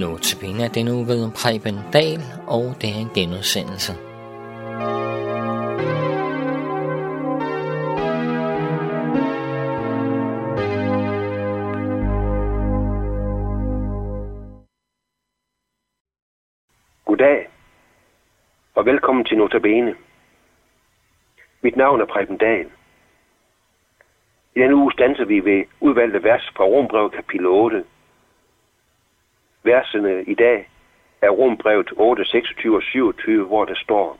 Nu til er denne uge ved Preben Dahl, og det er en genudsendelse. Goddag, og velkommen til Notabene. Mit navn er Preben Dahl. I denne uge stanser vi ved udvalgte vers fra Rombrevet kapitel 8. Versene i dag er Rombrevet 8, 26 og 27, hvor der står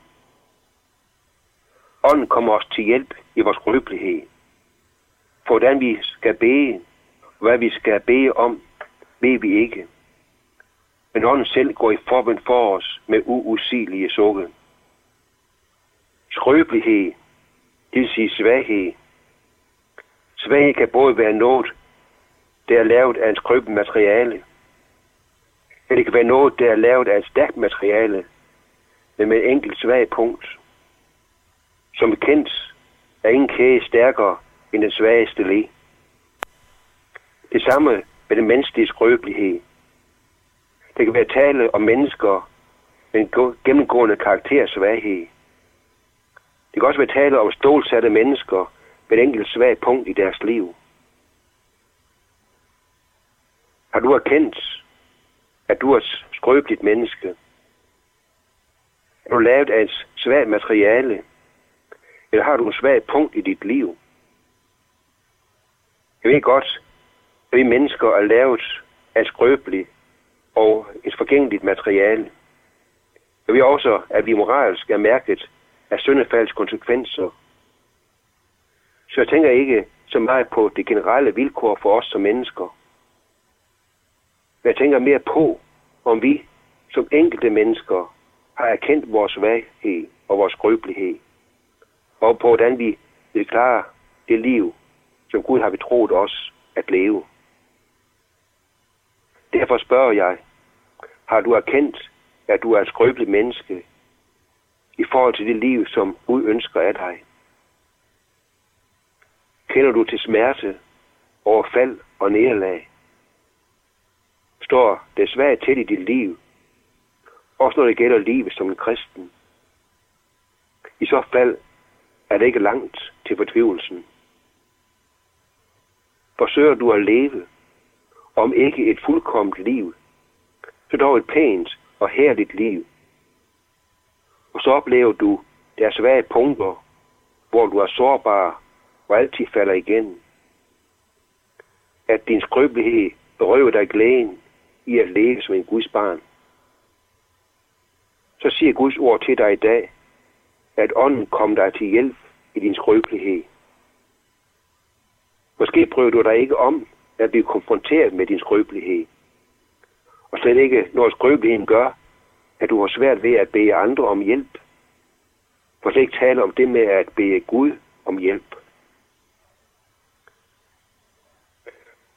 Ånden kommer os til hjælp i vores skrøbelighed. For hvordan vi skal bede, hvad vi skal bede om, ved vi ikke. Men ånden selv går i forbind for os med uusigelige sukke. Skrøbelighed, det vil sige svaghed, Svaghed kan både være noget, der er lavet af en skrøbet materiale, eller det kan være noget, der er lavet af et stærkt materiale, men med et enkelt svag punkt. Som bekendt er ingen kæde stærkere end den svageste le. Det samme med den menneskelige skrøbelighed. Det kan være tale om mennesker med en gennemgående karaktersvaghed. Det kan også være tale om stålsatte mennesker, med et enkelt svagt punkt i deres liv. Har du erkendt, at du er et skrøbeligt menneske? Er du lavet af et svagt materiale? Eller har du en svag punkt i dit liv? Jeg ved godt, at vi mennesker er lavet af skrøbeligt og et forgængeligt materiale. Jeg ved også, at vi moralsk er mærket af syndefalds konsekvenser så jeg tænker ikke så meget på det generelle vilkår for os som mennesker. Jeg tænker mere på, om vi som enkelte mennesker har erkendt vores svaghed og vores skrøbelighed, og på hvordan vi vil klare det liv, som Gud har betroet os at leve. Derfor spørger jeg, har du erkendt, at du er et skrøbeligt menneske i forhold til det liv, som Gud ønsker af dig? Kender du til smerte, overfald og nederlag? Står det svært til i dit liv, også når det gælder livet som en kristen? I så fald er det ikke langt til fortvivlelsen. Forsøger du at leve, om ikke et fuldkomt liv, så dog et pænt og herligt liv. Og så oplever du deres svage punkter, hvor du er sårbar og altid falder igen. At din skrøbelighed berøver dig glæden i at leve som en Guds barn. Så siger Guds ord til dig i dag, at ånden kommer dig til hjælp i din skrøbelighed. Måske prøver du dig ikke om at blive konfronteret med din skrøbelighed. Og slet ikke, når skrøbeligheden gør, at du har svært ved at bede andre om hjælp. For slet ikke tale om det med at bede Gud om hjælp.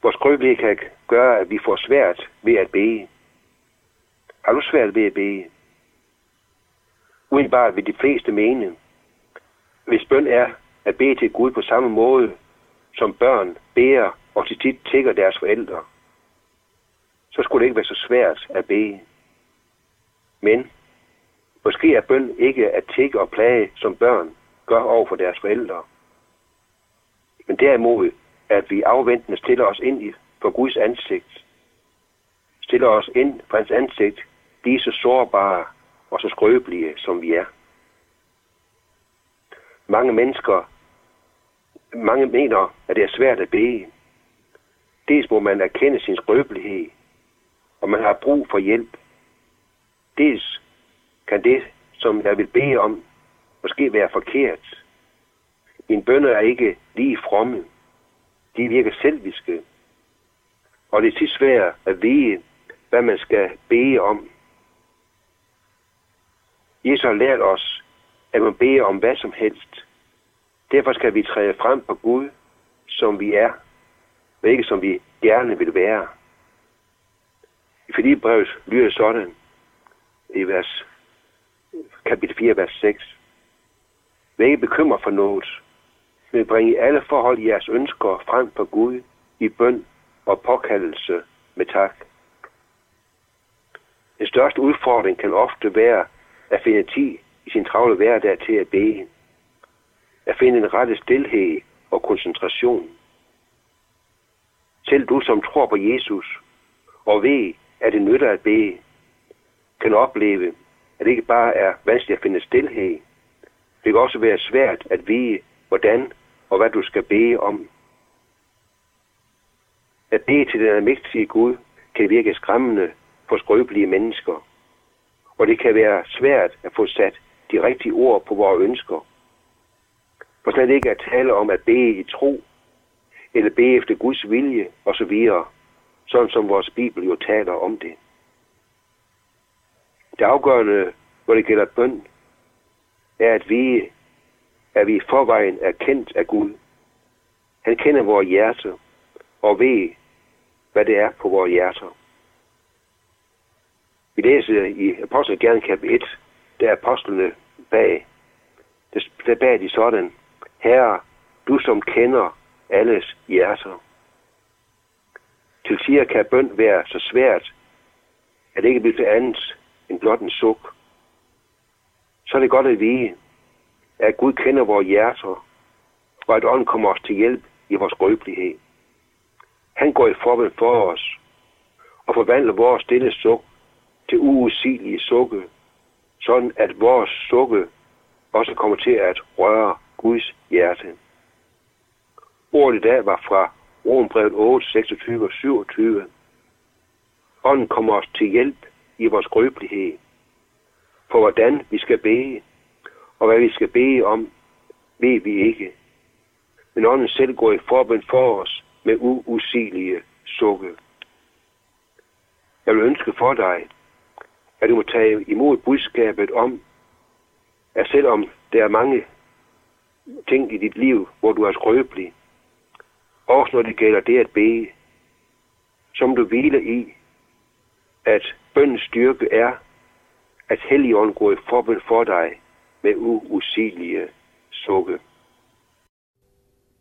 Vores skrøbelighed kan gør, at vi får svært ved at bede. Har du svært ved at bede? Udenbart vil de fleste mene, hvis bøn er at bede til Gud på samme måde, som børn beder og til tit tigger deres forældre, så skulle det ikke være så svært at bede. Men måske er bøn ikke at tigge og plage, som børn gør over for deres forældre. Men derimod at vi afventende stiller os ind i, for Guds ansigt. Stiller os ind for hans ansigt, lige så sårbare og så skrøbelige, som vi er. Mange mennesker, mange mener, at det er svært at bede. Dels må man erkende sin skrøbelighed, og man har brug for hjælp. Dels kan det, som jeg vil bede om, måske være forkert. Mine bønder er ikke lige fromme de virker selviske. Og det er tit svært at vide, hvad man skal bede om. Jesus har lært os, at man beder om hvad som helst. Derfor skal vi træde frem på Gud, som vi er, men ikke som vi gerne vil være. I Filippebrevs lyder sådan, i vers, kapitel 4, vers 6. Vær ikke bekymret for noget, men bring i alle forhold i jeres ønsker frem for Gud i bøn og påkaldelse med tak. Den største udfordring kan ofte være at finde tid i sin travle hverdag til at bede. At finde en rette stillhed og koncentration. Selv du, som tror på Jesus og ved, at det nytter at bede, kan opleve, at det ikke bare er vanskeligt at finde stillhed. Det kan også være svært at vide, hvordan og hvad du skal bede om. At bede til den almægtige Gud kan virke skræmmende for skrøbelige mennesker, og det kan være svært at få sat de rigtige ord på vores ønsker. For slet ikke at tale om at bede i tro, eller bede efter Guds vilje osv., sådan som vores Bibel jo taler om det. Det afgørende, når det gælder bøn, er at vi, at vi i forvejen er kendt af Gud. Han kender vores hjerte og ved, hvad det er på vores hjerter. Vi læser i Apostlen gerne kap 1, der er apostlene bag. Der bag de sådan, Herre, du som kender alles hjerter. Til tider kan bøn være så svært, at det ikke bliver til andet end blot en suk. Så er det godt at vide, at Gud kender vores hjerter, og at ånden kommer os til hjælp i vores skrøbelighed. Han går i forvejen for os og forvandler vores stille suk til uudsigelige sukke, sådan at vores sukke også kommer til at røre Guds hjerte. Ordet i dag var fra Rombrevet 8, 26 og 27. Ånden kommer os til hjælp i vores grøbelighed, for hvordan vi skal bede, og hvad vi skal bede om, ved vi ikke. Men ånden selv går i forbind for os med uusigelige sukke. Jeg vil ønske for dig, at du må tage imod budskabet om, at selvom der er mange ting i dit liv, hvor du er skrøbelig, også når det gælder det at bede, som du hviler i, at bøndens styrke er, at Helligånden går i forbind for dig med uusigelige sukke.